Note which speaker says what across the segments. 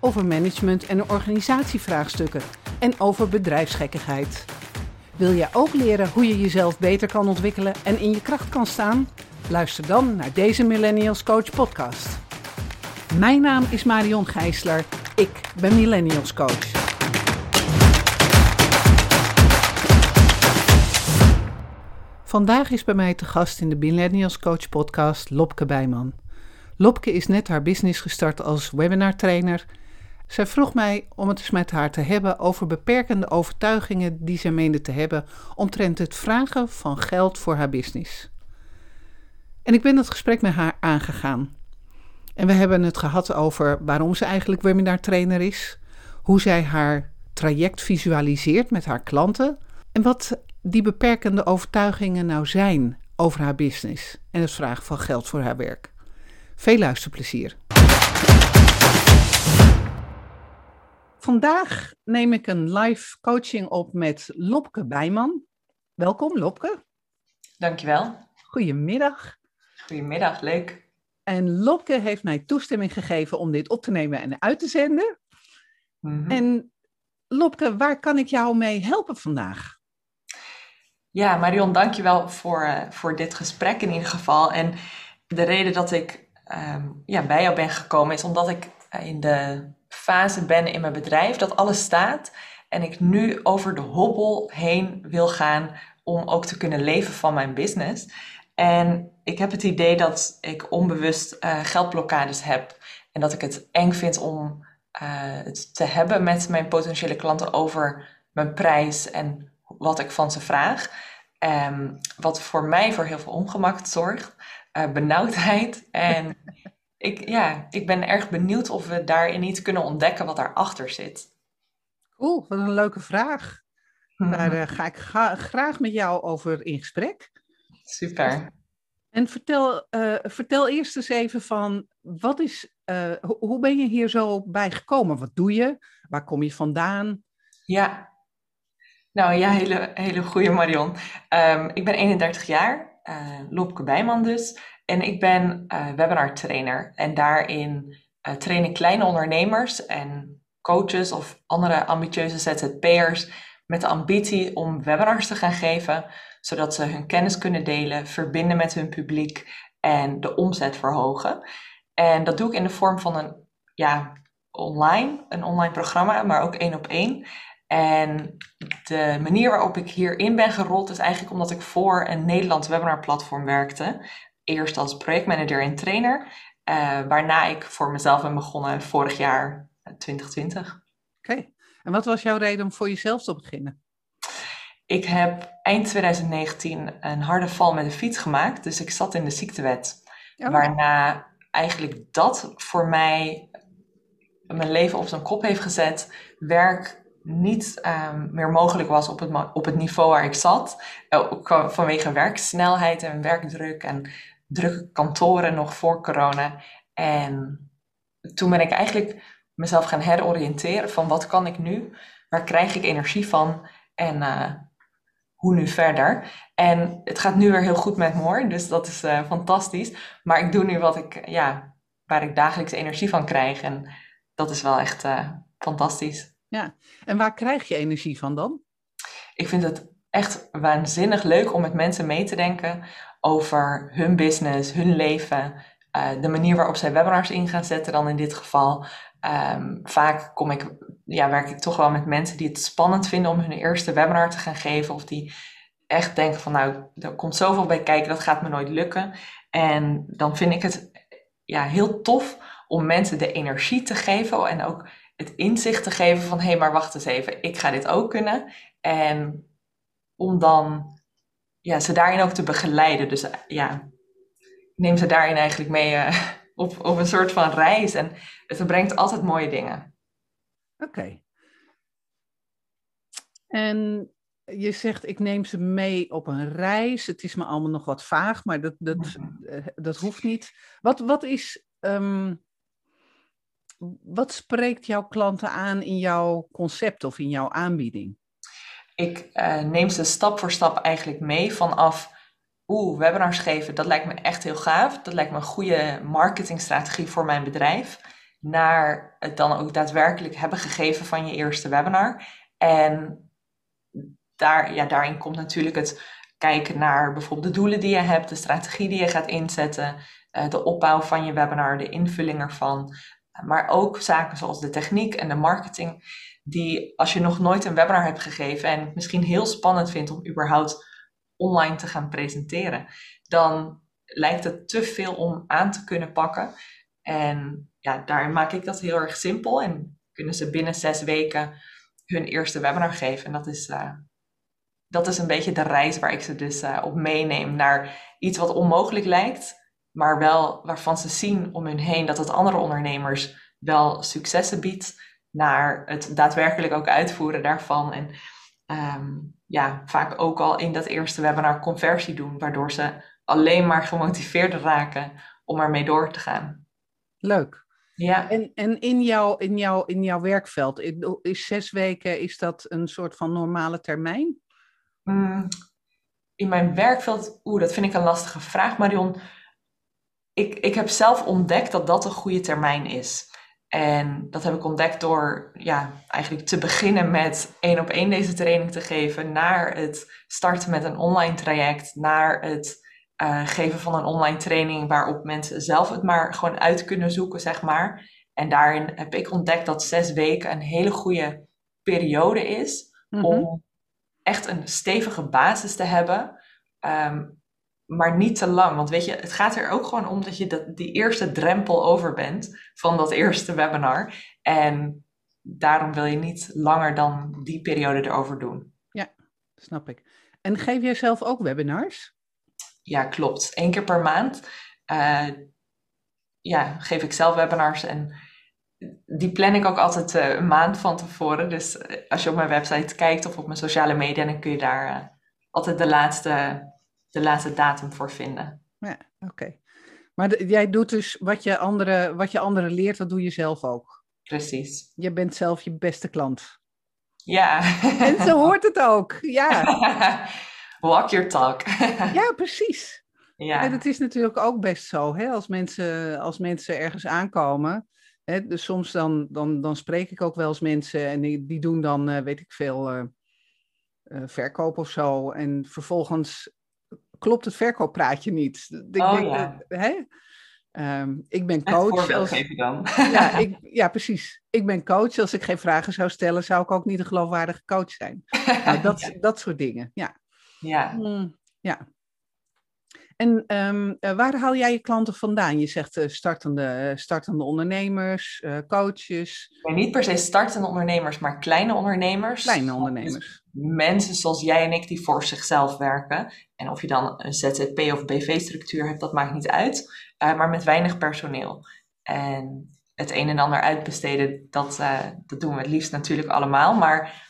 Speaker 1: over management en organisatievraagstukken en over bedrijfsgekkigheid. Wil jij ook leren hoe je jezelf beter kan ontwikkelen en in je kracht kan staan? Luister dan naar deze Millennials Coach podcast. Mijn naam is Marion Gijsler. Ik ben Millennials Coach. Vandaag is bij mij te gast in de Millennials Coach podcast Lopke Bijman. Lopke is net haar business gestart als webinartrainer. Zij vroeg mij om het eens met haar te hebben over beperkende overtuigingen die zij meende te hebben omtrent het vragen van geld voor haar business. En ik ben dat gesprek met haar aangegaan. En we hebben het gehad over waarom ze eigenlijk webinartrainer is, hoe zij haar traject visualiseert met haar klanten en wat die beperkende overtuigingen nou zijn over haar business en het vragen van geld voor haar werk. Veel luisterplezier. Vandaag neem ik een live coaching op met Lopke Bijman. Welkom Lopke.
Speaker 2: Dankjewel.
Speaker 1: Goedemiddag.
Speaker 2: Goedemiddag, leuk.
Speaker 1: En Lopke heeft mij toestemming gegeven om dit op te nemen en uit te zenden.
Speaker 2: Mhm.
Speaker 1: En Lopke, waar kan ik jou mee helpen vandaag?
Speaker 2: Ja, Marion, dankjewel voor, eh, voor dit gesprek in ieder geval. En de reden dat ik ehm, ja, bij jou ben gekomen is omdat ik eh, in de fase ben in mijn bedrijf dat alles staat. En ik nu over de hobbel heen wil gaan om ook te kunnen leven van mijn business. En ik heb het idee dat ik onbewust eh, geldblokkades heb. En dat ik het eng vind om eh, het te hebben met mijn potentiële klanten over mijn prijs en wat ik van ze vraag. Ehm, wat voor mij voor heel veel ongemak zorgt, eh, benauwdheid. En ik, ja, ik ben erg benieuwd of we daarin iets kunnen ontdekken wat daarachter zit.
Speaker 1: Cool, wat een leuke vraag. Daar eh, ga ik ga- graag met jou over in gesprek.
Speaker 2: Super.
Speaker 1: En vertel, eh, vertel eerst eens even van, wat is, eh, ho- hoe ben je hier zo bij gekomen? Wat doe je? Waar kom je vandaan?
Speaker 2: Ja. Nou ja, hele, hele goede Marion. Ehm, ik ben 31 jaar, eh Lopke Bijman dus. En ik ben eh webinar trainer. En daarin eh, train ik kleine ondernemers en coaches of andere ambitieuze ZZP'ers met de ambitie om webinars te gaan geven, zodat ze hun kennis kunnen delen, verbinden met hun publiek en de omzet verhogen. En dat doe ik in de vorm van een ja, online, een online programma, maar ook één op één. En de manier waarop ik hierin ben gerold is eigenlijk omdat ik voor een Nederlands webinarplatform werkte. Eerst als projectmanager en trainer, eh, waarna ik voor mezelf ben begonnen vorig jaar, eh, 2020.
Speaker 1: Oké. En wat was jouw reden om voor jezelf te beginnen?
Speaker 2: Ik heb eind 2019 een harde val met de fiets gemaakt, dus ik zat in de ziektewet. Waarna eigenlijk dat voor mij mijn leven op zijn kop heeft gezet. Werk niet ehm, meer mogelijk was op het, op het niveau waar ik zat. Eh, ook vanwege werksnelheid en werkdruk en drukke kantoren nog voor corona. En toen ben ik eigenlijk mezelf gaan heroriënteren van wat kan ik nu? Waar krijg ik energie van? En eh, hoe nu verder? En het gaat nu weer heel goed met me hoor, dus dat is eh, fantastisch. Maar ik doe nu wat ik, ja, waar ik dagelijks energie van krijg. En dat is wel echt eh, fantastisch.
Speaker 1: Ja. En waar krijg je energie van dan?
Speaker 2: Ik vind het echt waanzinnig leuk om met mensen mee te denken over hun business, hun leven, eh, de manier waarop zij webinars in gaan zetten dan in dit geval. Ehm, vaak kom ik, ja, werk ik toch wel met mensen die het spannend vinden om hun eerste webinar te gaan geven of die echt denken van nou, er komt zoveel bij kijken, dat gaat me nooit lukken. En dan vind ik het ja, heel tof om mensen de energie te geven en ook het inzicht te geven van hé, hey, maar wacht eens even, ik ga dit ook kunnen. En om dan ja, ze daarin ook te begeleiden. Dus eh, ja, ik neem ze daarin eigenlijk mee eh, op, op een soort van reis. En het brengt altijd mooie dingen.
Speaker 1: Oké. En je zegt, ik neem ze mee op een reis. Het is me allemaal nog wat vaag, maar dat, dat,
Speaker 2: Mhm.
Speaker 1: eh, dat hoeft niet. Wat, wat is. ehm, wat spreekt jouw klanten aan in jouw concept of in jouw aanbieding?
Speaker 2: Ik eh, neem ze stap voor stap eigenlijk mee vanaf, oeh, webinars geven, dat lijkt me echt heel gaaf. Dat lijkt me een goede marketingstrategie voor mijn bedrijf. Naar het dan ook daadwerkelijk hebben gegeven van je eerste webinar. En daar, ja, daarin komt natuurlijk het kijken naar bijvoorbeeld de doelen die je hebt, de strategie die je gaat inzetten, eh, de opbouw van je webinar, de invulling ervan. Maar ook zaken zoals de techniek en de marketing, die als je nog nooit een webinar hebt gegeven en het misschien heel spannend vindt om überhaupt online te gaan presenteren, dan lijkt het te veel om aan te kunnen pakken. En ja, daarin maak ik dat heel erg simpel en kunnen ze binnen zes weken hun eerste webinar geven. En dat is, uh, dat is een beetje de reis waar ik ze dus uh, op meeneem naar iets wat onmogelijk lijkt, maar wel waarvan ze zien om hun heen dat het andere ondernemers wel successen biedt, naar het daadwerkelijk ook uitvoeren daarvan. En um, ja, vaak ook al in dat eerste webinar conversie doen, waardoor ze alleen maar gemotiveerd raken om ermee door te gaan.
Speaker 1: Leuk.
Speaker 2: Ja.
Speaker 1: En, en in, jouw, in, jouw, in jouw werkveld, is zes weken, is dat een soort van normale termijn?
Speaker 2: Mm, in mijn werkveld, oeh, dat vind ik een lastige vraag, Marion. Ik, ik heb zelf ontdekt dat dat een goede termijn is. En dat heb ik ontdekt door ja, eigenlijk te beginnen met één op één deze training te geven, naar het starten met een online traject, naar het uh, geven van een online training waarop mensen zelf het maar gewoon uit kunnen zoeken, zeg maar. En daarin heb ik ontdekt dat zes weken een hele goede periode is
Speaker 1: Mhm.
Speaker 2: om echt een stevige basis te hebben. Um, maar niet te lang. Want weet je, het gaat er ook gewoon om dat je dat, die eerste drempel over bent van dat eerste webinar. En daarom wil je niet langer dan die periode erover doen.
Speaker 1: Snap ik. En geef jij zelf ook webinars?
Speaker 2: Ja, klopt. Eén keer per maand uh, ja, geef ik zelf webinars en die plan ik ook altijd uh, een maand van tevoren. Dus uh, als je op mijn website kijkt of op mijn sociale media, dan kun je daar altijd de laatste, de laatste datum voor vinden.
Speaker 1: Ja, oké. Okay. Maar de, jij doet dus wat je, anderen, wat je anderen leert, dat doe je zelf ook.
Speaker 2: Precies.
Speaker 1: Je bent zelf je beste klant.
Speaker 2: Ja.
Speaker 1: En zo hoort het ook. Ja.
Speaker 2: Walk your talk.
Speaker 1: ja, precies.
Speaker 2: Ja.
Speaker 1: En het is natuurlijk ook best zo, hè, als, mensen, als mensen ergens aankomen. Hè, dus soms dan, dan, dan spreek ik ook wel eens mensen en die, die doen dan, uh, weet ik veel, uh, uh, verkoop of zo. En vervolgens klopt het verkooppraatje niet. Ik
Speaker 2: oh,
Speaker 1: denk,
Speaker 2: ja.
Speaker 1: hè? Um, ik ben coach.
Speaker 2: Als... Geef je dan.
Speaker 1: ja, ik, ja, precies. Ik ben coach. Als ik geen vragen zou stellen, zou ik ook niet een geloofwaardige coach zijn. nou, dat, ja. dat soort dingen, ja.
Speaker 2: Ja.
Speaker 1: Mm, ja. En um, uh, waar haal jij je klanten vandaan? Je zegt uh, startende, uh, startende ondernemers, coaches.
Speaker 2: Niet per se startende ondernemers, maar kleine ondernemers.
Speaker 1: Kleine ondernemers.
Speaker 2: Dus mensen zoals jij en ik die voor zichzelf werken. En of je dan een ZZP of BV-structuur hebt, dat maakt niet uit. Uh, maar met weinig personeel. En het een en ander uitbesteden, dat, dat doen we het liefst natuurlijk allemaal. Maar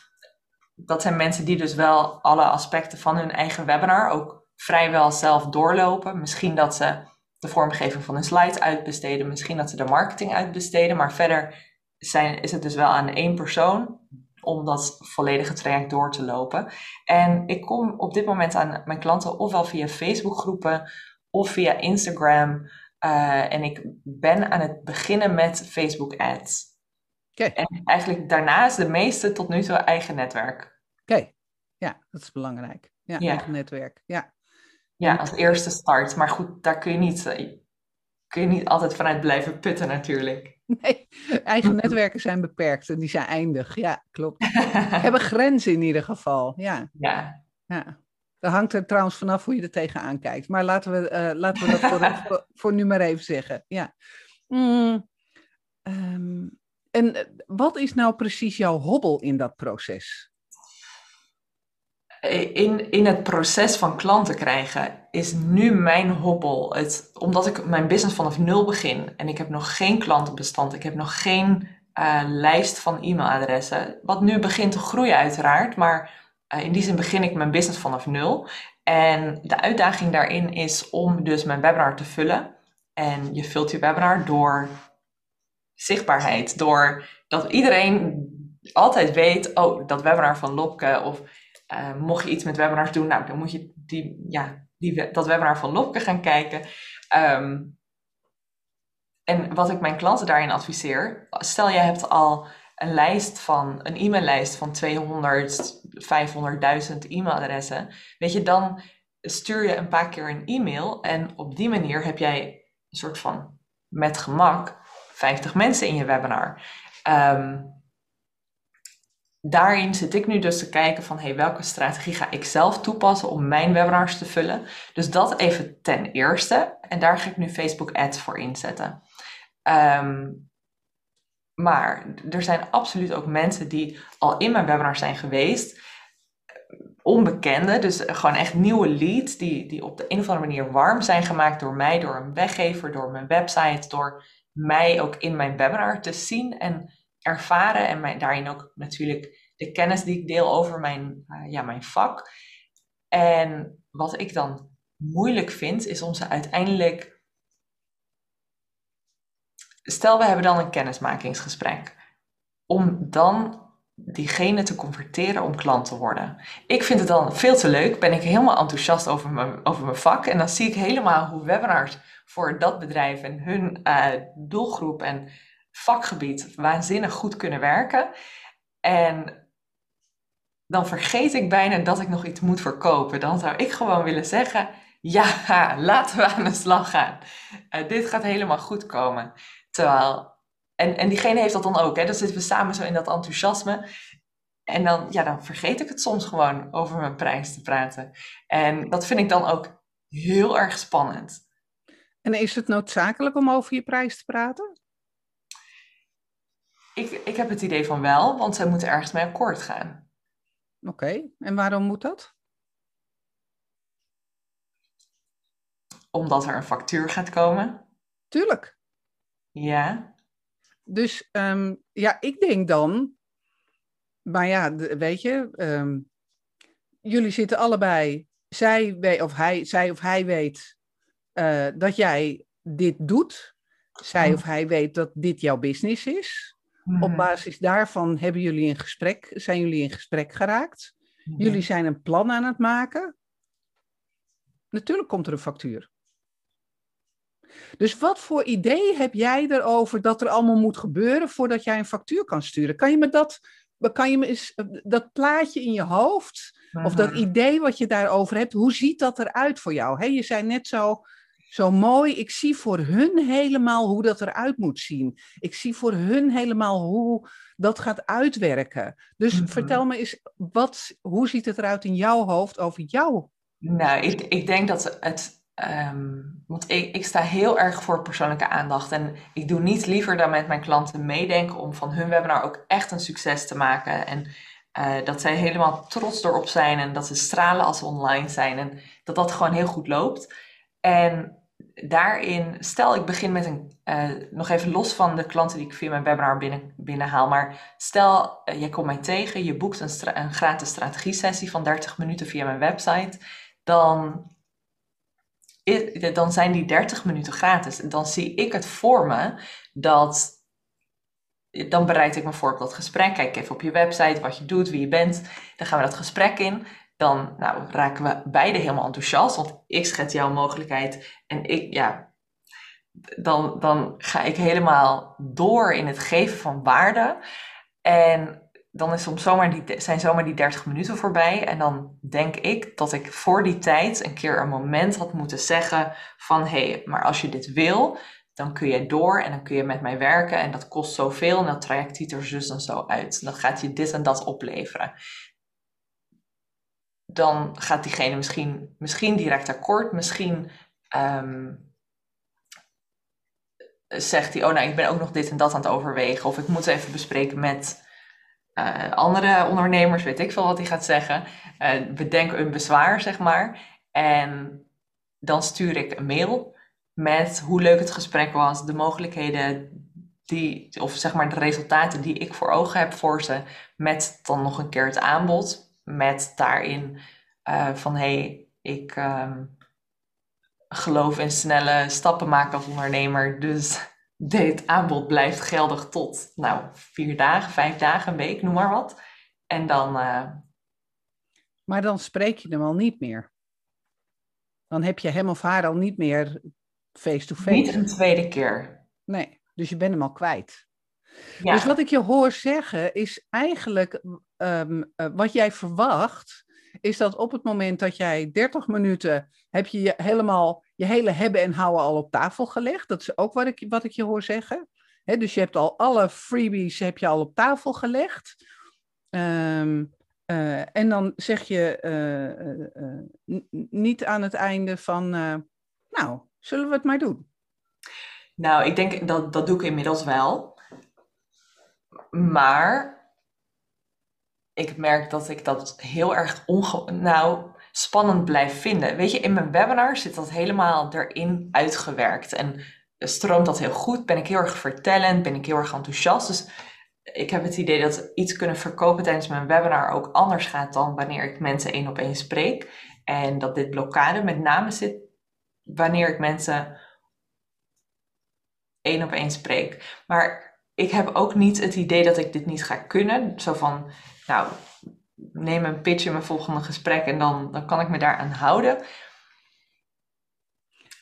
Speaker 2: dat zijn mensen die dus wel alle aspecten van hun eigen webinar ook vrijwel zelf doorlopen. Misschien dat ze de vormgeving van hun slides uitbesteden, misschien dat ze de marketing uitbesteden, maar verder zijn, is het dus wel aan één persoon om dat volledige traject door te lopen. En ik kom op dit moment aan mijn klanten ofwel via Facebookgroepen of via Instagram. Uh, en ik ben aan het beginnen met Facebook ads.
Speaker 1: Okay.
Speaker 2: En eigenlijk daarnaast de meeste tot nu toe eigen netwerk.
Speaker 1: Oké, okay. ja, dat is belangrijk. Ja, ja, eigen netwerk. Ja.
Speaker 2: Ja, als eerste start. Maar goed, daar kun je niet, kun je niet altijd vanuit blijven putten natuurlijk.
Speaker 1: Nee, eigen netwerken zijn beperkt en die zijn eindig. Ja, klopt. Hebben grenzen in ieder geval. Ja.
Speaker 2: Ja.
Speaker 1: ja. Dat hangt er trouwens vanaf hoe je er tegenaan kijkt. Maar laten we, uh, laten we dat voor, voor, voor, nu maar even zeggen. Ja. Mm, um, en wat is nou precies jouw hobbel in dat proces?
Speaker 2: In, in het proces van klanten krijgen is nu mijn hobbel. Het, omdat ik mijn business vanaf nul begin en ik heb nog geen klantenbestand, ik heb nog geen uh, lijst van e-mailadressen. Wat nu begint te groeien uiteraard, maar uh, in die zin begin ik mijn business vanaf nul. En de uitdaging daarin is om dus mijn webinar te vullen. En je vult je webinar door zichtbaarheid, door dat iedereen altijd weet, oh, dat webinar van Lopke of uh, mocht je iets met webinars doen, nou, dan moet je die, ja, die, dat webinar van Lopke gaan kijken. Um, en wat ik mijn klanten daarin adviseer, stel je hebt al een lijst van, een e-maillijst van 200, 500.000 e-mailadressen, weet je, dan stuur je een paar keer een e-mail en op die manier heb jij een soort van met gemak 50 mensen in je webinar. Um, daarin zit ik nu dus te kijken van hey, welke strategie ga ik zelf toepassen om mijn webinars te vullen. Dus dat even ten eerste. En daar ga ik nu Facebook ads voor inzetten. Um, maar er zijn absoluut ook mensen die al in mijn webinar zijn geweest. Onbekende, dus gewoon echt nieuwe leads die, die op de een of andere manier warm zijn gemaakt door mij, door een weggever, door mijn website, door mij ook in mijn webinar te zien en ervaren en daarin ook natuurlijk de kennis die ik deel over mijn, uh, ja, mijn vak. En wat ik dan moeilijk vind, is om ze uiteindelijk. Stel, we hebben dan een kennismakingsgesprek. Om dan diegene te converteren om klant te worden. Ik vind het dan veel te leuk. Ben ik helemaal enthousiast over mijn, over mijn vak. En dan zie ik helemaal hoe webinars voor dat bedrijf en hun uh, doelgroep en vakgebied waanzinnig goed kunnen werken. En dan vergeet ik bijna dat ik nog iets moet verkopen. Dan zou ik gewoon willen zeggen: ja, laten we aan de slag gaan. Uh, dit gaat helemaal goed komen. Terwijl, en, en diegene heeft dat dan ook, hè? dan zitten we samen zo in dat enthousiasme. En dan, ja, dan vergeet ik het soms gewoon over mijn prijs te praten. En dat vind ik dan ook heel erg spannend.
Speaker 1: En is het noodzakelijk om over je prijs te praten?
Speaker 2: Ik, ik heb het idee van wel, want zij moeten ergens mee akkoord gaan.
Speaker 1: Oké, en waarom moet dat?
Speaker 2: Omdat er een factuur gaat komen.
Speaker 1: Tuurlijk.
Speaker 2: Ja.
Speaker 1: Dus um, ja, ik denk dan, maar ja, weet je, um, jullie zitten allebei, zij, weet, of hij, zij of hij weet uh, dat jij dit doet. Zij of hij weet dat dit jouw business is. Op mhm. basis daarvan hebben jullie in gesprek, zijn jullie in gesprek geraakt. Mhm. Jullie zijn een plan aan het maken. Natuurlijk komt er een factuur. Dus wat voor idee heb jij erover dat er allemaal moet gebeuren voordat jij een factuur kan sturen? Kan je me dat, kan je me eens, dat plaatje in je hoofd, of dat mhm. idee wat je daarover hebt, hoe ziet dat eruit voor jou? je zei net zo, zo mooi. Ik zie voor hun helemaal hoe dat eruit moet zien. Ik zie voor hun helemaal hoe dat gaat uitwerken. Dus mhm. vertel me eens, wat, hoe ziet het eruit in jouw hoofd over jou?
Speaker 2: Nou, ik, ik denk dat het. Um, want ik, ik sta heel erg voor persoonlijke aandacht. En ik doe niets liever dan met mijn klanten meedenken om van hun webinar ook echt een succes te maken. En uh, dat zij helemaal trots erop zijn en dat ze stralen als ze online zijn. En dat dat gewoon heel goed loopt. En daarin, stel ik begin met een, uh, nog even los van de klanten die ik via mijn webinar binnen, binnenhaal, maar stel uh, jij komt mij tegen, je boekt een, een gratis strategie-sessie van 30 minuten via mijn website, dan, dan zijn die 30 minuten gratis. Dan zie ik het voor me dat dan bereid ik me voor op dat gesprek. Kijk even op je website wat je doet, wie je bent. Dan gaan we dat gesprek in dan nou, raken we beide helemaal enthousiast. Want ik schets jouw mogelijkheid en ik, ja, dan, dan ga ik helemaal door in het geven van waarde. En dan is soms zomaar die, zijn zomaar die 30 minuten voorbij. En dan denk ik dat ik voor die tijd een keer een moment had moeten zeggen van hé, hey, maar als je dit wil, dan kun je door en dan kun je met mij werken en dat kost zoveel en dat traject ziet er zus en zo uit. Dan gaat je dit en dat opleveren dan gaat diegene misschien, misschien direct akkoord, misschien um, zegt hij, oh nou, ik ben ook nog dit en dat aan het overwegen, of ik moet even bespreken met uh, andere ondernemers, weet ik veel wat hij gaat zeggen. Uh, bedenk een bezwaar, zeg maar. En dan stuur ik een mail met hoe leuk het gesprek was, de mogelijkheden die, of zeg maar de resultaten die ik voor ogen heb voor ze, met dan nog een keer het aanbod, met daarin uh, van hé, hey, ik um, geloof in snelle stappen maken als ondernemer, dus dit aanbod blijft geldig tot, nou, vier dagen, vijf dagen, een week, noem maar wat. En dan. Uh...
Speaker 1: Maar dan spreek je hem al niet meer. Dan heb je hem of haar al niet meer face-to-face.
Speaker 2: Niet een tweede keer.
Speaker 1: Nee, dus je bent hem al kwijt. Ja. Dus wat ik je hoor zeggen is eigenlijk um, uh, wat jij verwacht, is dat op het moment dat jij 30 minuten heb je, je helemaal je hele hebben en houden al op tafel gelegd. Dat is ook wat ik, wat ik je hoor zeggen. He, dus je hebt al alle freebies heb je al op tafel gelegd. Um, uh, en dan zeg je uh, uh, niet aan het einde van, nou, zullen we het maar doen?
Speaker 2: Nou, ik denk dat dat doe ik inmiddels wel. Maar ik merk dat ik dat heel erg onge nou, spannend blijf vinden. Weet je, in mijn webinar zit dat helemaal erin uitgewerkt. En stroomt dat heel goed. Ben ik heel erg vertellend, ben ik heel erg enthousiast. Dus ik heb het idee dat iets kunnen verkopen tijdens mijn webinar ook anders gaat dan wanneer ik mensen één op één spreek. En dat dit blokkade met name zit wanneer ik mensen één op één spreek. Maar ik heb ook niet het idee dat ik dit niet ga kunnen. Zo van, nou, neem een pitch in mijn volgende gesprek en dan, dan kan ik me daaraan houden.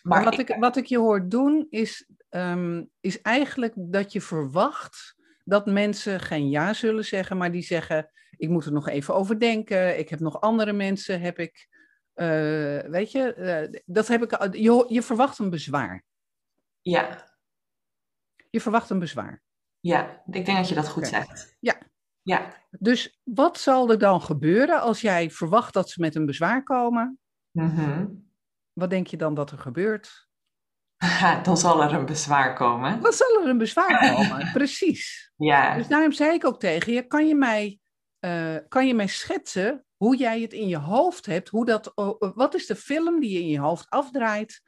Speaker 1: Maar, wat, ik, wat ik je hoor doen is, ehm, is eigenlijk dat je verwacht dat mensen geen ja zullen zeggen, maar die zeggen: Ik moet er nog even over denken. Ik heb nog andere mensen, heb ik. Uh, weet je, uh, dat heb ik. Je, je verwacht een bezwaar.
Speaker 2: Ja.
Speaker 1: Je verwacht een bezwaar.
Speaker 2: Ja, ik denk dat je dat goed zegt.
Speaker 1: Ja.
Speaker 2: Ja.
Speaker 1: Dus wat zal er dan gebeuren als jij verwacht dat ze met een bezwaar komen?
Speaker 2: Mm
Speaker 1: Wat denk je dan dat er gebeurt?
Speaker 2: dan zal er een bezwaar komen.
Speaker 1: Dan zal er een bezwaar komen, precies.
Speaker 2: Ja.
Speaker 1: Dus daarom zei ik ook tegen je, kan je mij, uh, kan je mij schetsen hoe jij het in je hoofd hebt, hoe dat, uh, wat is de film die je in je hoofd afdraait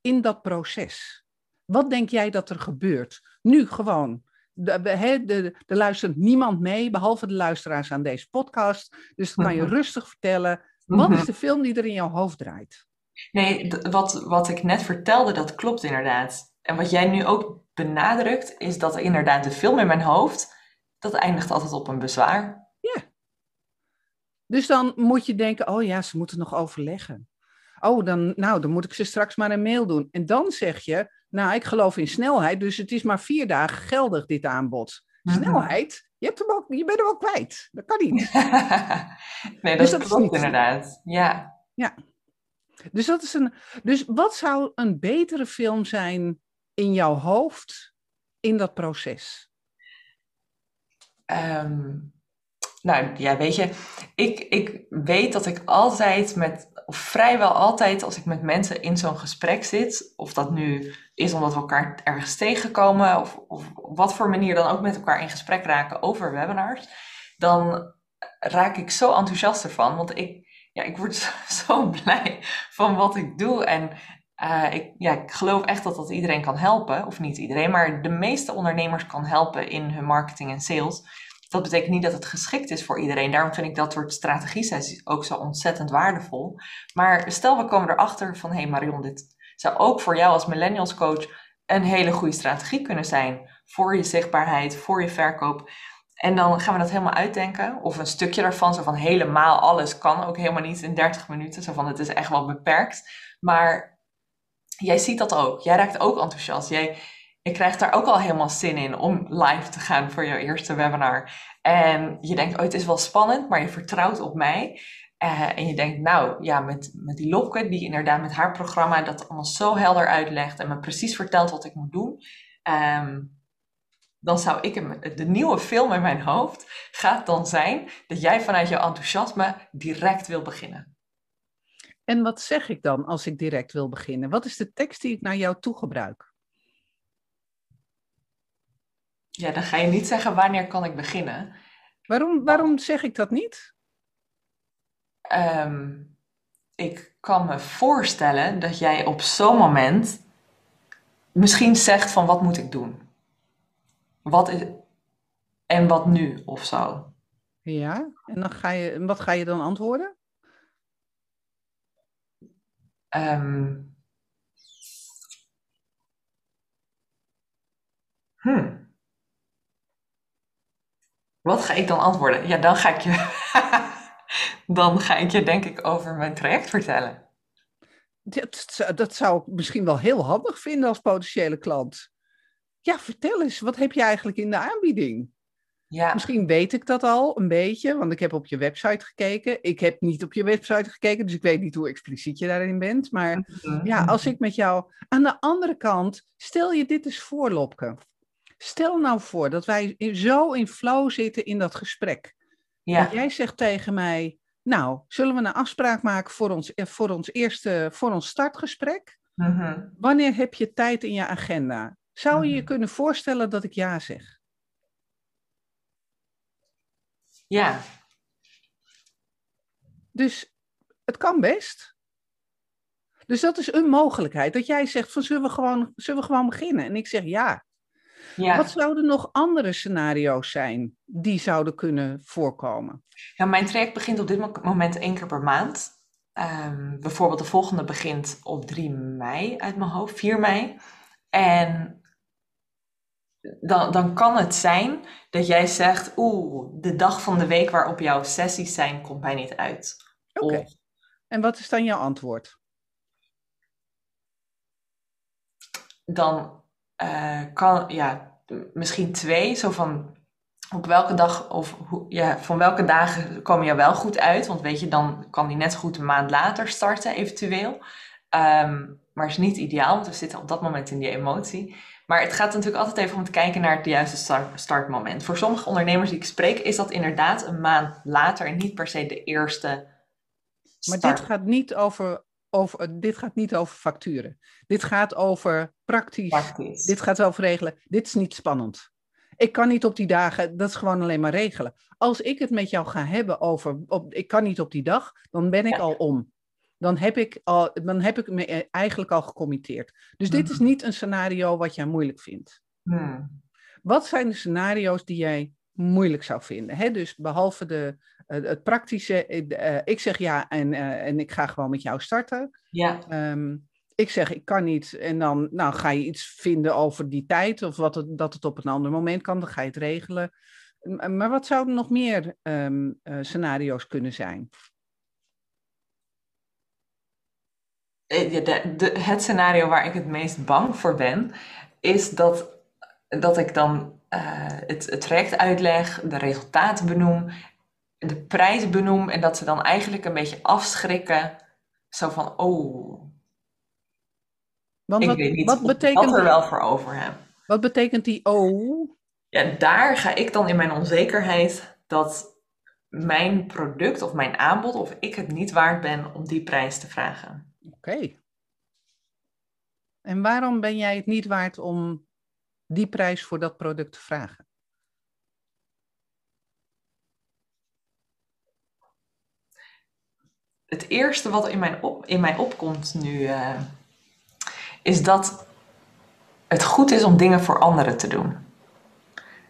Speaker 1: in dat proces? Wat denk jij dat er gebeurt? Nu gewoon. Er luistert niemand mee, behalve de luisteraars aan deze podcast. Dus dan kan je rustig vertellen. Wat is mhm. de film die er in jouw hoofd draait?
Speaker 2: Nee, wat, wat ik net vertelde, dat klopt inderdaad. En wat jij nu ook benadrukt, is dat inderdaad de film in mijn hoofd, dat eindigt altijd op een bezwaar.
Speaker 1: Ja. Dus dan moet je denken, oh ja, ze moeten nog overleggen. Oh, dan, nou, dan moet ik ze straks maar een mail doen. En dan zeg je, nou, ik geloof in snelheid, dus het is maar vier dagen geldig, dit aanbod. Mhm. Snelheid? Je, hebt hem ook, je bent hem ook kwijt. Dat kan niet.
Speaker 2: nee, dat, dus dat klopt inderdaad. Ja.
Speaker 1: Ja. Dus, dat is een, dus wat zou een betere film zijn in jouw hoofd in dat proces?
Speaker 2: Um, nou ja, weet je, ik, ik weet dat ik altijd met, of vrijwel altijd als ik met mensen in zo'n gesprek zit, of dat nu is omdat we elkaar ergens tegenkomen, of, of wat voor manier dan ook met elkaar in gesprek raken over webinars, dan raak ik zo enthousiast ervan, want ik, ja, ik word zo blij van wat ik doe en uh, ik, ja, ik geloof echt dat dat iedereen kan helpen, of niet iedereen, maar de meeste ondernemers kan helpen in hun marketing en sales dat betekent niet dat het geschikt is voor iedereen. Daarom vind ik dat soort strategie-sessies ook zo ontzettend waardevol. Maar stel we komen erachter van, hé hey Marion, dit zou ook voor jou als millennials coach een hele goede strategie kunnen zijn. Voor je zichtbaarheid, voor je verkoop. En dan gaan we dat helemaal uitdenken. Of een stukje daarvan, zo van helemaal alles kan ook helemaal niet in 30 minuten. Zo van, het is echt wel beperkt. Maar jij ziet dat ook. Jij raakt ook enthousiast. Jij, je krijgt daar ook al helemaal zin in om live te gaan voor jouw eerste webinar. En je denkt, oh, het is wel spannend, maar je vertrouwt op mij. Uh, en je denkt, nou ja, met, met die Lopke, die inderdaad met haar programma dat allemaal zo helder uitlegt en me precies vertelt wat ik moet doen. Um, dan zou ik hem, de nieuwe film in mijn hoofd gaat dan zijn dat jij vanuit jouw enthousiasme direct wil beginnen.
Speaker 1: En wat zeg ik dan als ik direct wil beginnen? Wat is de tekst die ik naar jou toe gebruik?
Speaker 2: Ja, dan ga je niet zeggen wanneer kan ik beginnen.
Speaker 1: Waarom, waarom zeg ik dat niet?
Speaker 2: Um, ik kan me voorstellen dat jij op zo'n moment misschien zegt van wat moet ik doen? wat is, en wat nu of zo.
Speaker 1: Ja, en dan ga je, wat ga je dan antwoorden?
Speaker 2: Ehm hmm. Wat ga ik dan antwoorden? Ja, dan ga ik je, dan ga ik je denk ik over mijn traject vertellen.
Speaker 1: Dat, dat zou ik misschien wel heel handig vinden als potentiële klant. Ja, vertel eens, wat heb je eigenlijk in de aanbieding?
Speaker 2: Ja,
Speaker 1: Misschien weet ik dat al een beetje, want ik heb op je website gekeken. Ik heb niet op je website gekeken, dus ik weet niet hoe expliciet je daarin bent. Maar
Speaker 2: Mhm.
Speaker 1: ja, als ik met jou. Aan de andere kant, stel je dit eens voor, Lopke. Stel nou voor dat wij zo in flow zitten in dat gesprek.
Speaker 2: ja,
Speaker 1: En jij zegt tegen mij, nou, zullen we een afspraak maken voor ons, eh, voor ons eerste, voor ons startgesprek?
Speaker 2: Mhm.
Speaker 1: Wanneer heb je tijd in je agenda? Zou je je
Speaker 2: Mhm.
Speaker 1: kunnen voorstellen dat ik ja zeg?
Speaker 2: ja,
Speaker 1: Dus het kan best. Dus dat is een mogelijkheid. Dat jij zegt van zullen we gewoon, zullen we gewoon beginnen? En ik zeg ja.
Speaker 2: Ja.
Speaker 1: Wat zouden nog andere scenario's zijn die zouden kunnen voorkomen?
Speaker 2: Ja, mijn traject begint op dit mo- moment één keer per maand. Ehm, bijvoorbeeld de volgende begint op 3 mei uit mijn hoofd, 4 mei. En dan, dan kan het zijn dat jij zegt, oeh, de dag van de week waarop jouw sessies zijn, komt mij niet uit.
Speaker 1: Oké.
Speaker 2: Of
Speaker 1: En wat is dan jouw antwoord?
Speaker 2: dan eh, kan, ja, misschien twee, zo van op welke dag of hoe, ja, van welke dagen komen jou wel goed uit. Want weet je, dan kan die net goed een maand later starten, eventueel. Ehm, maar is niet ideaal, want we zitten op dat moment in die emotie. Maar het gaat natuurlijk altijd even om te kijken naar het juiste start, startmoment. Voor sommige ondernemers die ik spreek, is dat inderdaad een maand later en niet per se de eerste
Speaker 1: Maar
Speaker 2: start.
Speaker 1: dit gaat niet over, over, dit gaat niet over facturen. Dit gaat over praktisch.
Speaker 2: Praktisch.
Speaker 1: Dit gaat over regelen. Dit is niet spannend. Ik kan niet op die dagen, dat is gewoon alleen maar regelen. Als ik het met jou ga hebben over, op, ik kan niet op die dag, dan ben ik
Speaker 2: Ja.
Speaker 1: al om. Dan heb ik, al, dan heb ik me eh, eigenlijk al gecommitteerd. Dus dit is
Speaker 2: Mhm.
Speaker 1: niet een scenario wat jij moeilijk vindt.
Speaker 2: Hmm.
Speaker 1: Wat zijn de scenario's die jij moeilijk zou vinden? Hè? Dus behalve de, eh, het praktische, eh, eh, ik zeg ja en, en ik ga gewoon met jou starten.
Speaker 2: Ja,
Speaker 1: Ehm, ik zeg ik kan niet en dan nou, ga je iets vinden over die tijd of wat het, dat het op een ander moment kan, dan ga je het regelen. Maar wat zouden nog meer ehm, eh, scenario's kunnen zijn?
Speaker 2: Ja, de, de, het scenario waar ik het meest bang voor ben, is dat, dat ik dan het, het traject uitleg, de resultaten benoem, de prijzen benoem en dat ze dan eigenlijk een beetje afschrikken. Zo van, oh,
Speaker 1: Want
Speaker 2: ik
Speaker 1: wat,
Speaker 2: weet niet
Speaker 1: wat, betekent,
Speaker 2: er wel voor over heb.
Speaker 1: wat betekent die oh?
Speaker 2: Ja, daar ga ik dan in mijn onzekerheid dat mijn product of mijn aanbod, of ik het niet waard ben om die prijs te vragen.
Speaker 1: Oké. En waarom ben jij het niet waard om die prijs voor dat product te vragen?
Speaker 2: Het eerste wat in mijn, op, in mij opkomt nu, eh, is dat het goed is om dingen voor anderen te doen.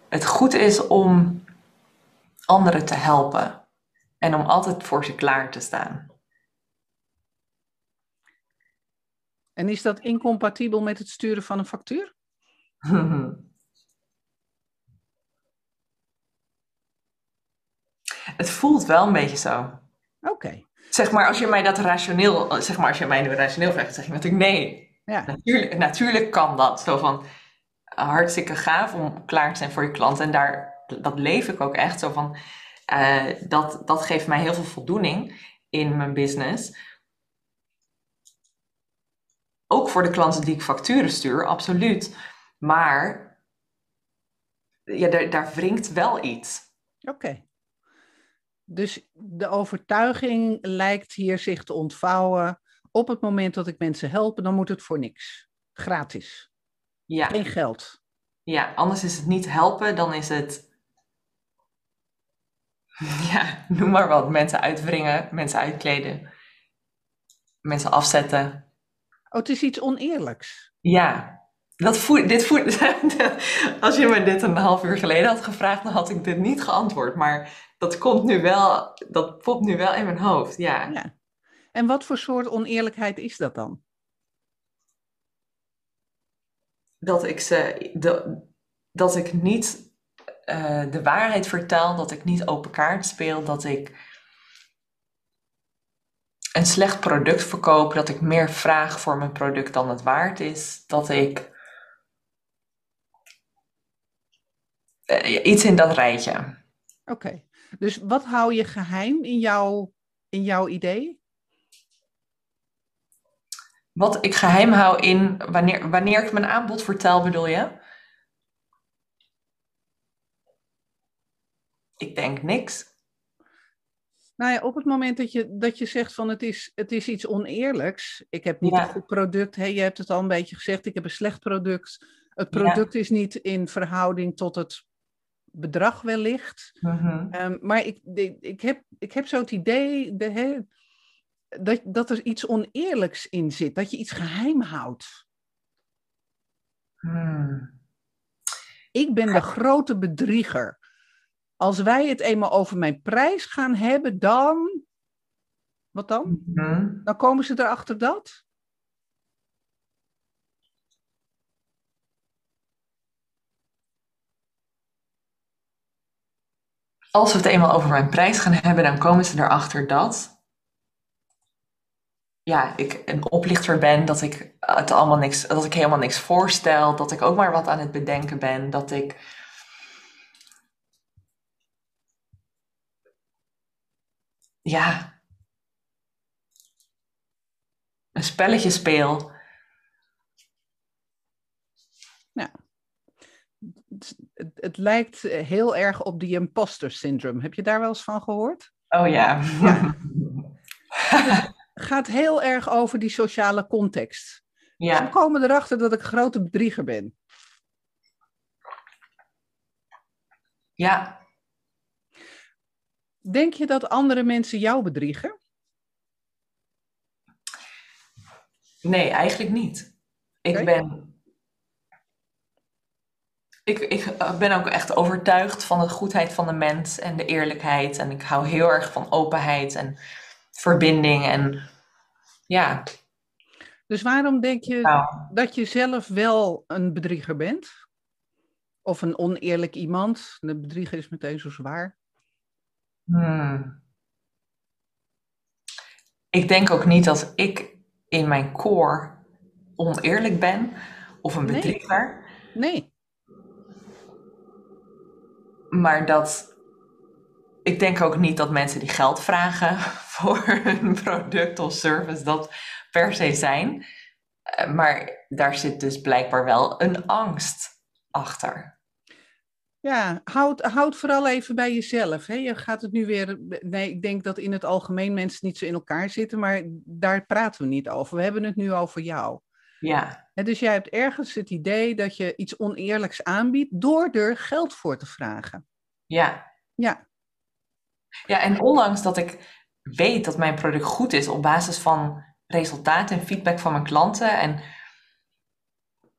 Speaker 2: Het goed is om anderen te helpen en om altijd voor ze klaar te staan.
Speaker 1: En is dat incompatibel met het sturen van een factuur?
Speaker 2: Het voelt wel een beetje zo.
Speaker 1: Oké.
Speaker 2: Zeg maar, als je mij dat rationeel, zeg maar, als je mij nu rationeel vraagt, zeg je natuurlijk nee.
Speaker 1: Ja.
Speaker 2: Natuurlijk, natuurlijk kan dat. Zo van, hartstikke gaaf om klaar te zijn voor je klant. En daar, dat leef ik ook echt zo van, eh, dat, dat geeft mij heel veel voldoening in mijn business. Ook voor de klanten die ik facturen stuur, absoluut. Maar ja, daar, daar wringt wel iets.
Speaker 1: Oké. Dus de overtuiging lijkt hier zich te ontvouwen. Op het moment dat ik mensen help, dan moet het voor niks. Gratis.
Speaker 2: Ja,
Speaker 1: Geen geld.
Speaker 2: ja, anders is het niet helpen, dan is het Ja, noem maar wat. Mensen uitwringen, mensen uitkleden, mensen afzetten.
Speaker 1: Oh, het is iets oneerlijks.
Speaker 2: Ja, dat voert, dit voert, als je me dit een half uur geleden had gevraagd, dan had ik dit niet geantwoord. Maar dat komt nu wel, dat popt nu wel in mijn hoofd, ja. ja.
Speaker 1: En wat voor soort oneerlijkheid is dat dan?
Speaker 2: Dat ik ze, de, dat ik niet uh, de waarheid vertel, dat ik niet open kaart speel, dat ik een slecht product verkoop, dat ik meer vraag voor mijn product dan het waard is, dat ik uh, iets in dat rijtje.
Speaker 1: Oké, dus wat hou je geheim in jouw, in jouw idee?
Speaker 2: Wat ik geheim hou in wanneer, wanneer ik mijn aanbod vertel, bedoel je? Ik denk niks.
Speaker 1: Nou ja, op het moment dat je, dat je zegt van het is, het is iets oneerlijks. Ik heb niet een goed product. Hey, je hebt het al een beetje gezegd. Ik heb een slecht product. Het product is niet in verhouding tot het bedrag wellicht. Mm maar ik, ik, heb, ik heb zo het idee de, dat, dat er iets oneerlijks in zit. Dat je iets geheim houdt. Hmm. Ik ben de grote bedrieger als wij het eenmaal over mijn prijs gaan hebben, dan. Wat dan? Mhm. Dan komen ze erachter dat.
Speaker 2: Als we het eenmaal over mijn prijs gaan hebben, dan komen ze erachter dat. Ja, ik een oplichter ben, dat ik, het allemaal niks, dat ik helemaal niks voorstel, dat ik ook maar wat aan het bedenken ben, dat ik ja, een spelletje speel.
Speaker 1: Ja. Het, het, lijkt heel erg op die imposter syndrome. Heb je daar wel eens van gehoord?
Speaker 2: Oh ja. ja.
Speaker 1: Het gaat heel erg over die sociale context. Ja. Ze komen erachter dat ik een grote bedrieger ben.
Speaker 2: Ja,
Speaker 1: Denk je dat andere mensen jou bedriegen?
Speaker 2: Nee, eigenlijk niet. Ik ben. Ik, ik ben ook echt overtuigd van de goedheid van de mens en de eerlijkheid. En ik hou heel erg van openheid en verbinding. En ja.
Speaker 1: Dus waarom denk je nou. dat je zelf wel een bedrieger bent? Of een oneerlijk iemand? De bedrieger is meteen zo zwaar. Hmm.
Speaker 2: Ik denk ook niet dat ik in mijn core oneerlijk ben of een bedrieger.
Speaker 1: Nee. nee.
Speaker 2: Maar dat. Ik denk ook niet dat mensen die geld vragen voor een product of service dat per se zijn. Eh, maar daar zit dus blijkbaar wel een angst achter.
Speaker 1: Ja, houd, houd vooral even bij jezelf. Hè? Je gaat het nu weer. Nee, ik denk dat in het algemeen mensen niet zo in elkaar zitten, maar daar praten we niet over. We hebben het nu over jou.
Speaker 2: Ja.
Speaker 1: En dus jij hebt ergens het idee dat je iets oneerlijks aanbiedt door er geld voor te vragen.
Speaker 2: Ja.
Speaker 1: Ja.
Speaker 2: Ja, en ondanks dat ik weet dat mijn product goed is op basis van resultaten en feedback van mijn klanten en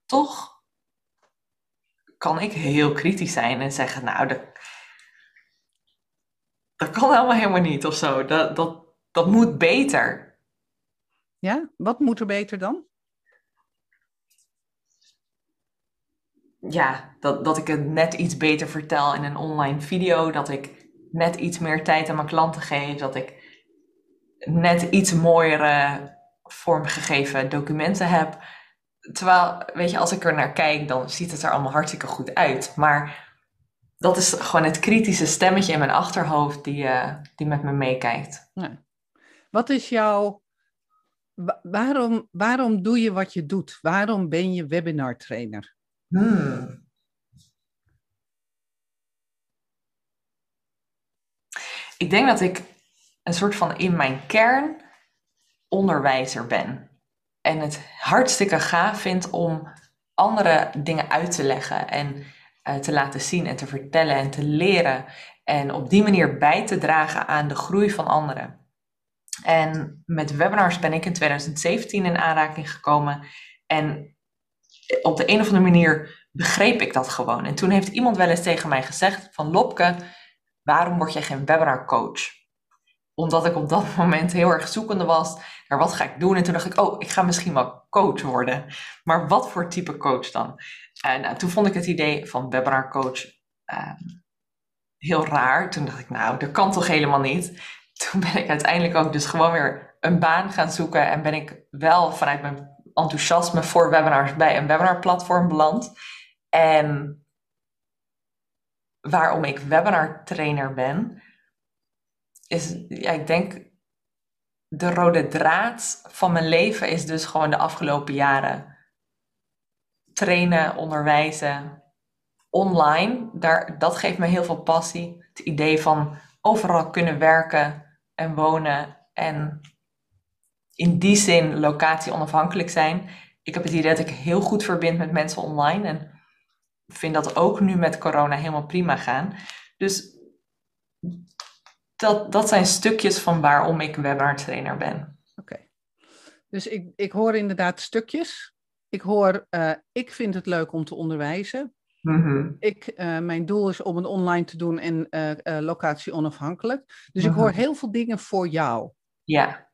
Speaker 2: toch kan ik heel kritisch zijn en zeggen, nou, dat, dat kan helemaal helemaal niet of zo. Dat, dat, dat moet beter.
Speaker 1: Ja, wat moet er beter dan?
Speaker 2: Ja, dat, dat ik het net iets beter vertel in een online video. Dat ik net iets meer tijd aan mijn klanten geef. Dat ik net iets mooiere vormgegeven documenten heb. Terwijl, weet je, als ik er naar kijk, dan ziet het er allemaal hartstikke goed uit. Maar dat is gewoon het kritische stemmetje in mijn achterhoofd die, uh, die met me meekijkt.
Speaker 1: Wat is jouw. Waarom, waarom doe je wat je doet? Waarom ben je webinar trainer? Hmm.
Speaker 2: Ik denk dat ik een soort van in mijn kern onderwijzer ben en het hartstikke gaaf vind om andere dingen uit te leggen en uh, te laten zien en te vertellen en te leren. En op die manier bij te dragen aan de groei van anderen. En met webinars ben ik in 2017 in aanraking gekomen. En op de een of andere manier begreep ik dat gewoon. En toen heeft iemand wel eens tegen mij gezegd van Lopke, waarom word jij geen webinar coach? Omdat ik op dat moment heel erg zoekende was naar wat ga ik doen. En toen dacht ik, oh, ik ga misschien wel coach worden. Maar wat voor type coach dan? En nou, toen vond ik het idee van webinar coach ehm, heel raar. Toen dacht ik, nou, dat kan toch helemaal niet. Toen ben ik uiteindelijk ook dus gewoon weer een baan gaan zoeken. En ben ik wel vanuit mijn enthousiasme voor webinars bij een webinarplatform beland. En waarom ik webinar trainer ben, is, ja, ik denk, de rode draad van mijn leven is dus gewoon de afgelopen jaren trainen, onderwijzen, online. Daar, dat geeft me heel veel passie. Het idee van overal kunnen werken en wonen en in die zin locatie onafhankelijk zijn. Ik heb het idee dat ik heel goed verbind met mensen online en vind dat ook nu met corona helemaal prima gaan. Dus dat, dat zijn stukjes van waarom ik webinar trainer ben.
Speaker 1: Oké. Dus ik, ik hoor inderdaad stukjes. Ik hoor, uh, ik vind het leuk om te onderwijzen. Mhm. Ik, uh, mijn doel is om het online te doen en uh, locatie onafhankelijk. Dus ik hoor mhm. heel veel dingen voor jou.
Speaker 2: Ja.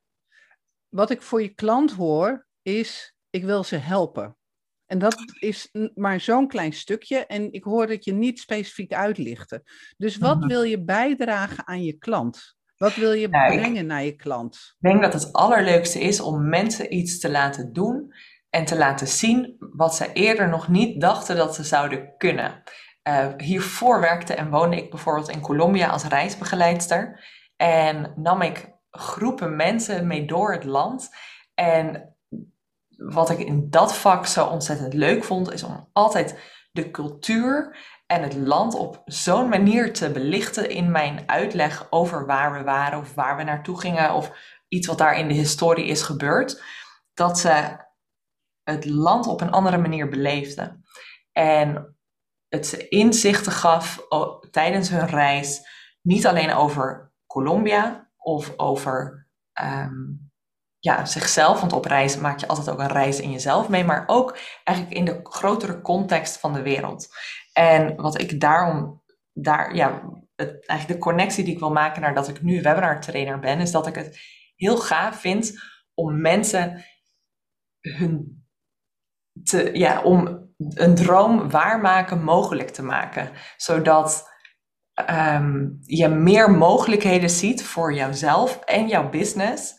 Speaker 1: Wat ik voor je klant hoor, is ik wil ze helpen. En dat is maar zo'n klein stukje. En ik hoor dat je niet specifiek uitlichten. Dus wat mhm. wil je bijdragen aan je klant? Wat wil je brengen naar je klant?
Speaker 2: Ik denk dat het allerleukste is om mensen iets te laten doen en te laten zien wat ze eerder nog niet dachten dat ze zouden kunnen. Uh, hiervoor werkte en woonde ik bijvoorbeeld in Colombia als reisbegeleidster. En nam ik groepen mensen mee door het land. En wat ik in dat vak zo ontzettend leuk vond, is om altijd de cultuur en het land op zo'n manier te belichten in mijn uitleg over waar we waren of waar we naartoe gingen of iets wat daar in de historie is gebeurd, dat ze het land op een andere manier beleefden. En het ze inzichten gaf tijdens hun reis, niet alleen over Colombia of over ehm, ja, zichzelf, want op reis maak je altijd ook een reis in jezelf mee, maar ook eigenlijk in de grotere context van de wereld. En wat ik daarom, daar, ja, het, eigenlijk de connectie die ik wil maken naar dat ik nu webinar trainer ben, is dat ik het heel gaaf vind om mensen hun te, ja, om een droom waarmaken mogelijk te maken. Zodat um, je meer mogelijkheden ziet voor jouzelf en jouw business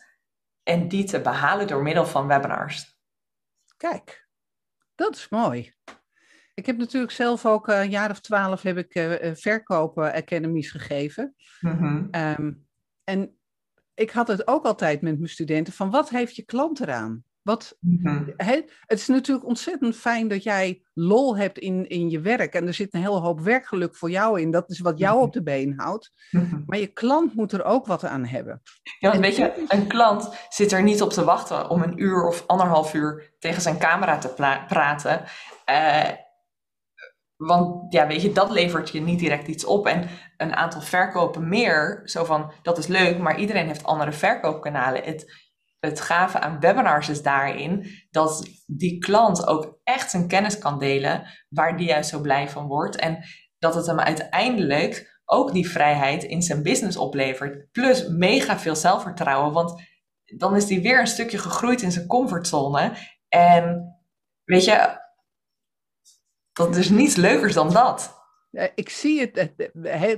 Speaker 2: en die te behalen door middel van webinars.
Speaker 1: Kijk, dat is mooi. Ik heb natuurlijk zelf ook een jaar of twaalf heb ik uh, verkopen academies gegeven. Mm en ik had het ook altijd met mijn studenten van wat heeft je klant eraan? Wat, mhm. het is natuurlijk ontzettend fijn dat jij lol hebt in, in je werk. En er zit een hele hoop werkgeluk voor jou in. Dat is wat jou mhm. op de been houdt. Mhm. Maar je klant moet er ook wat aan hebben.
Speaker 2: Ja, want weet je, een klant zit er niet op te wachten om een uur of anderhalf uur tegen zijn camera te praten. Uh, want ja, weet je, dat levert je niet direct iets op. En een aantal verkopen meer, zo van, dat is leuk, maar iedereen heeft andere verkoopkanalen. Het, het gave aan webinars is daarin dat die klant ook echt zijn kennis kan delen waar die juist zo blij van wordt. En dat het hem uiteindelijk ook die vrijheid in zijn business oplevert. Plus mega veel zelfvertrouwen, want dan is hij weer een stukje gegroeid in zijn comfortzone. En weet je, dat is niets leukers dan dat.
Speaker 1: Ik zie het,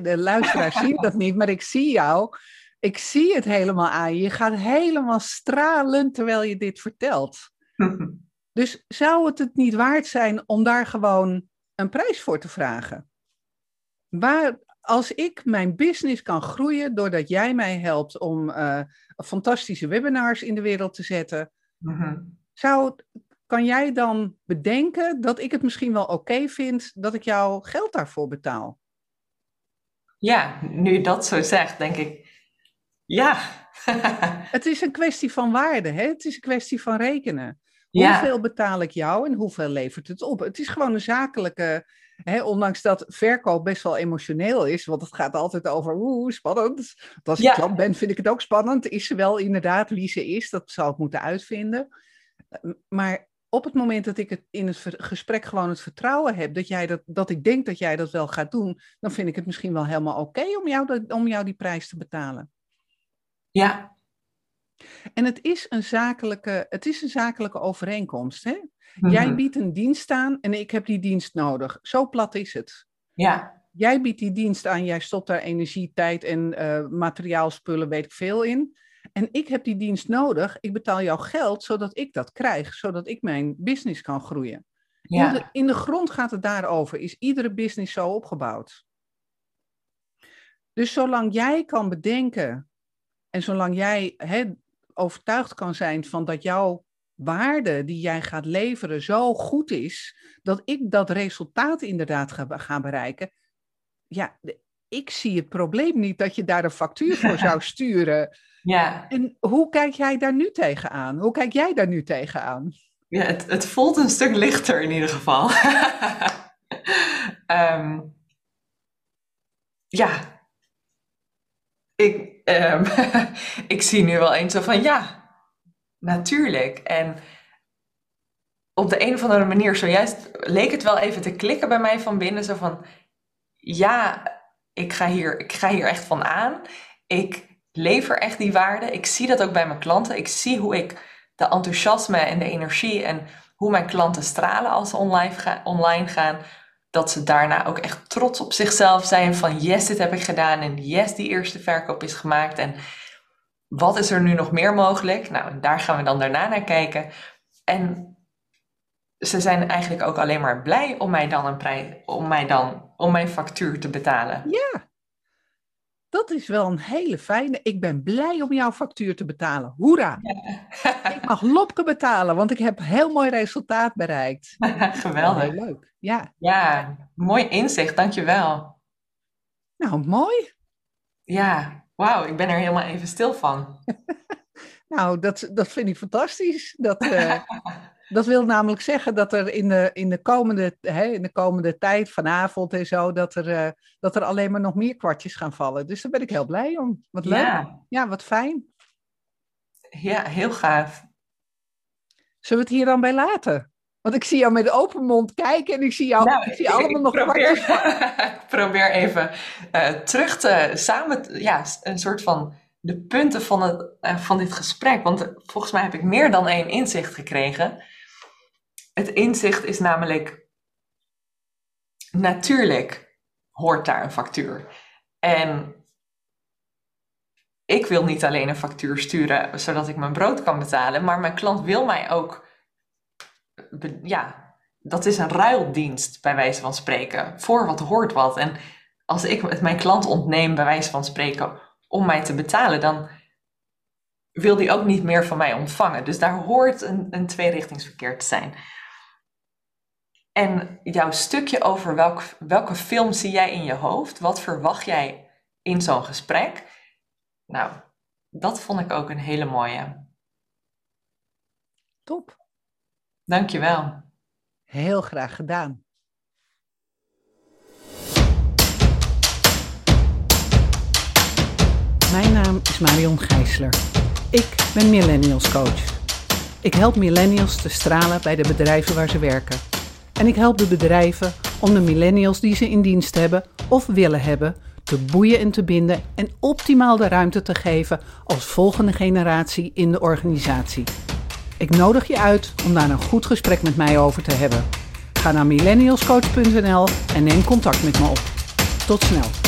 Speaker 1: de luisteraars zien dat niet, maar ik zie jou ik zie het helemaal aan je. Je gaat helemaal stralen terwijl je dit vertelt. dus zou het het niet waard zijn om daar gewoon een prijs voor te vragen? Waar, als ik mijn business kan groeien doordat jij mij helpt om uh, fantastische webinars in de wereld te zetten, mhm. zou, kan jij dan bedenken dat ik het misschien wel oké vind dat ik jou geld daarvoor betaal?
Speaker 2: Ja, nu je dat zo zegt, denk ik, ja.
Speaker 1: het is een kwestie van waarde, hè? het is een kwestie van rekenen. Hoeveel betaal ik jou en hoeveel levert het op? Het is gewoon een zakelijke, hè, ondanks dat verkoop best wel emotioneel is, want het gaat altijd over, oeh, spannend. als ik klant ben, vind ik het ook spannend. Is ze wel inderdaad wie ze is? Dat zou ik moeten uitvinden. Maar op het moment dat ik het in het gesprek gewoon het vertrouwen heb dat, jij dat, dat ik denk dat jij dat wel gaat doen, dan vind ik het misschien wel helemaal oké om, jou om jou die prijs te betalen.
Speaker 2: Ja.
Speaker 1: En het is een zakelijke, het is een zakelijke overeenkomst. Hè? Jij mhm. biedt een dienst aan en ik heb die dienst nodig. Zo plat is het.
Speaker 2: Ja.
Speaker 1: Jij biedt die dienst aan, jij stopt daar energie, tijd en uh, materiaalspullen, weet ik veel in. En ik heb die dienst nodig. Ik betaal jouw geld zodat ik dat krijg, zodat ik mijn business kan groeien. Ja. In, de, in de grond gaat het daarover. Is iedere business zo opgebouwd? Dus zolang jij kan bedenken en zolang jij overtuigd kan zijn van dat jouw waarde die jij gaat leveren zo goed is, dat ik dat resultaat inderdaad ga, ga bereiken, ja, ik zie het probleem niet dat je daar een factuur voor zou sturen.
Speaker 2: Ja.
Speaker 1: En hoe kijk jij daar nu tegenaan? Hoe kijk jij daar nu tegenaan?
Speaker 2: Ja, het, het voelt een stuk lichter in ieder geval. Ehm, ja. Ik, um, ik zie nu wel eens zo van ja, natuurlijk. En op de een of andere manier, zojuist leek het wel even te klikken bij mij van binnen. Zo van ja, ik ga hier, ik ga hier echt van aan. Ik lever echt die waarde. Ik zie dat ook bij mijn klanten. Ik zie hoe ik de enthousiasme en de energie en hoe mijn klanten stralen als ze online gaan. Dat ze daarna ook echt trots op zichzelf zijn van yes, dit heb ik gedaan en yes, die eerste verkoop is gemaakt. En wat is er nu nog meer mogelijk? Nou, daar gaan we dan daarna naar kijken. En ze zijn eigenlijk ook alleen maar blij om mij dan een prijs, om mij dan, om mijn factuur te betalen.
Speaker 1: Ja, dat is wel een hele fijne. Ik ben blij om jouw factuur te betalen. Hoera! ik mag Lopke betalen, want ik heb heel mooi resultaat bereikt.
Speaker 2: Geweldig.
Speaker 1: Heel leuk. Ja.
Speaker 2: ja, mooi inzicht, dankjewel.
Speaker 1: Nou, mooi.
Speaker 2: Ja, wauw, ik ben er helemaal even stil van.
Speaker 1: nou, dat, dat vind ik fantastisch. Dat, uh, Dat wil namelijk zeggen dat er in de, in de, komende, hè, in de komende tijd, vanavond en zo, dat er, uh, dat er alleen maar nog meer kwartjes gaan vallen. Dus daar ben ik heel blij om. Wat leuk. Ja, ja wat fijn.
Speaker 2: Ja, heel gaaf.
Speaker 1: Zullen we het hier dan bij laten? Want ik zie jou met open mond kijken en ik zie jou nou, ik zie allemaal nog probeer,
Speaker 2: kwartjes. ik probeer even uh, terug te samen, ja, een soort van de punten van, het, uh, van dit gesprek. Want volgens mij heb ik meer dan één inzicht gekregen. Het inzicht is namelijk, natuurlijk hoort daar een factuur. En ik wil niet alleen een factuur sturen zodat ik mijn brood kan betalen, maar mijn klant wil mij ook, ja, dat is een ruildienst bij wijze van spreken, voor wat hoort wat. En als ik het mijn klant ontneem bij wijze van spreken om mij te betalen, dan wil die ook niet meer van mij ontvangen. Dus daar hoort een, een tweerichtingsverkeer te zijn. En jouw stukje over welk, welke film zie jij in je hoofd? Wat verwacht jij in zo'n gesprek? Nou, dat vond ik ook een hele mooie.
Speaker 1: Top.
Speaker 2: Dankjewel.
Speaker 1: Heel graag gedaan. Mijn naam is Marion Gijsler. Ik ben Millennials Coach. Ik help millennials te stralen bij de bedrijven waar ze werken. En ik help de bedrijven om de millennials die ze in dienst hebben of willen hebben te boeien en te binden en optimaal de ruimte te geven als volgende generatie in de organisatie. Ik nodig je uit om daar een goed gesprek met mij over te hebben. Ga naar millennialscoach.nl en neem contact met me op. Tot snel.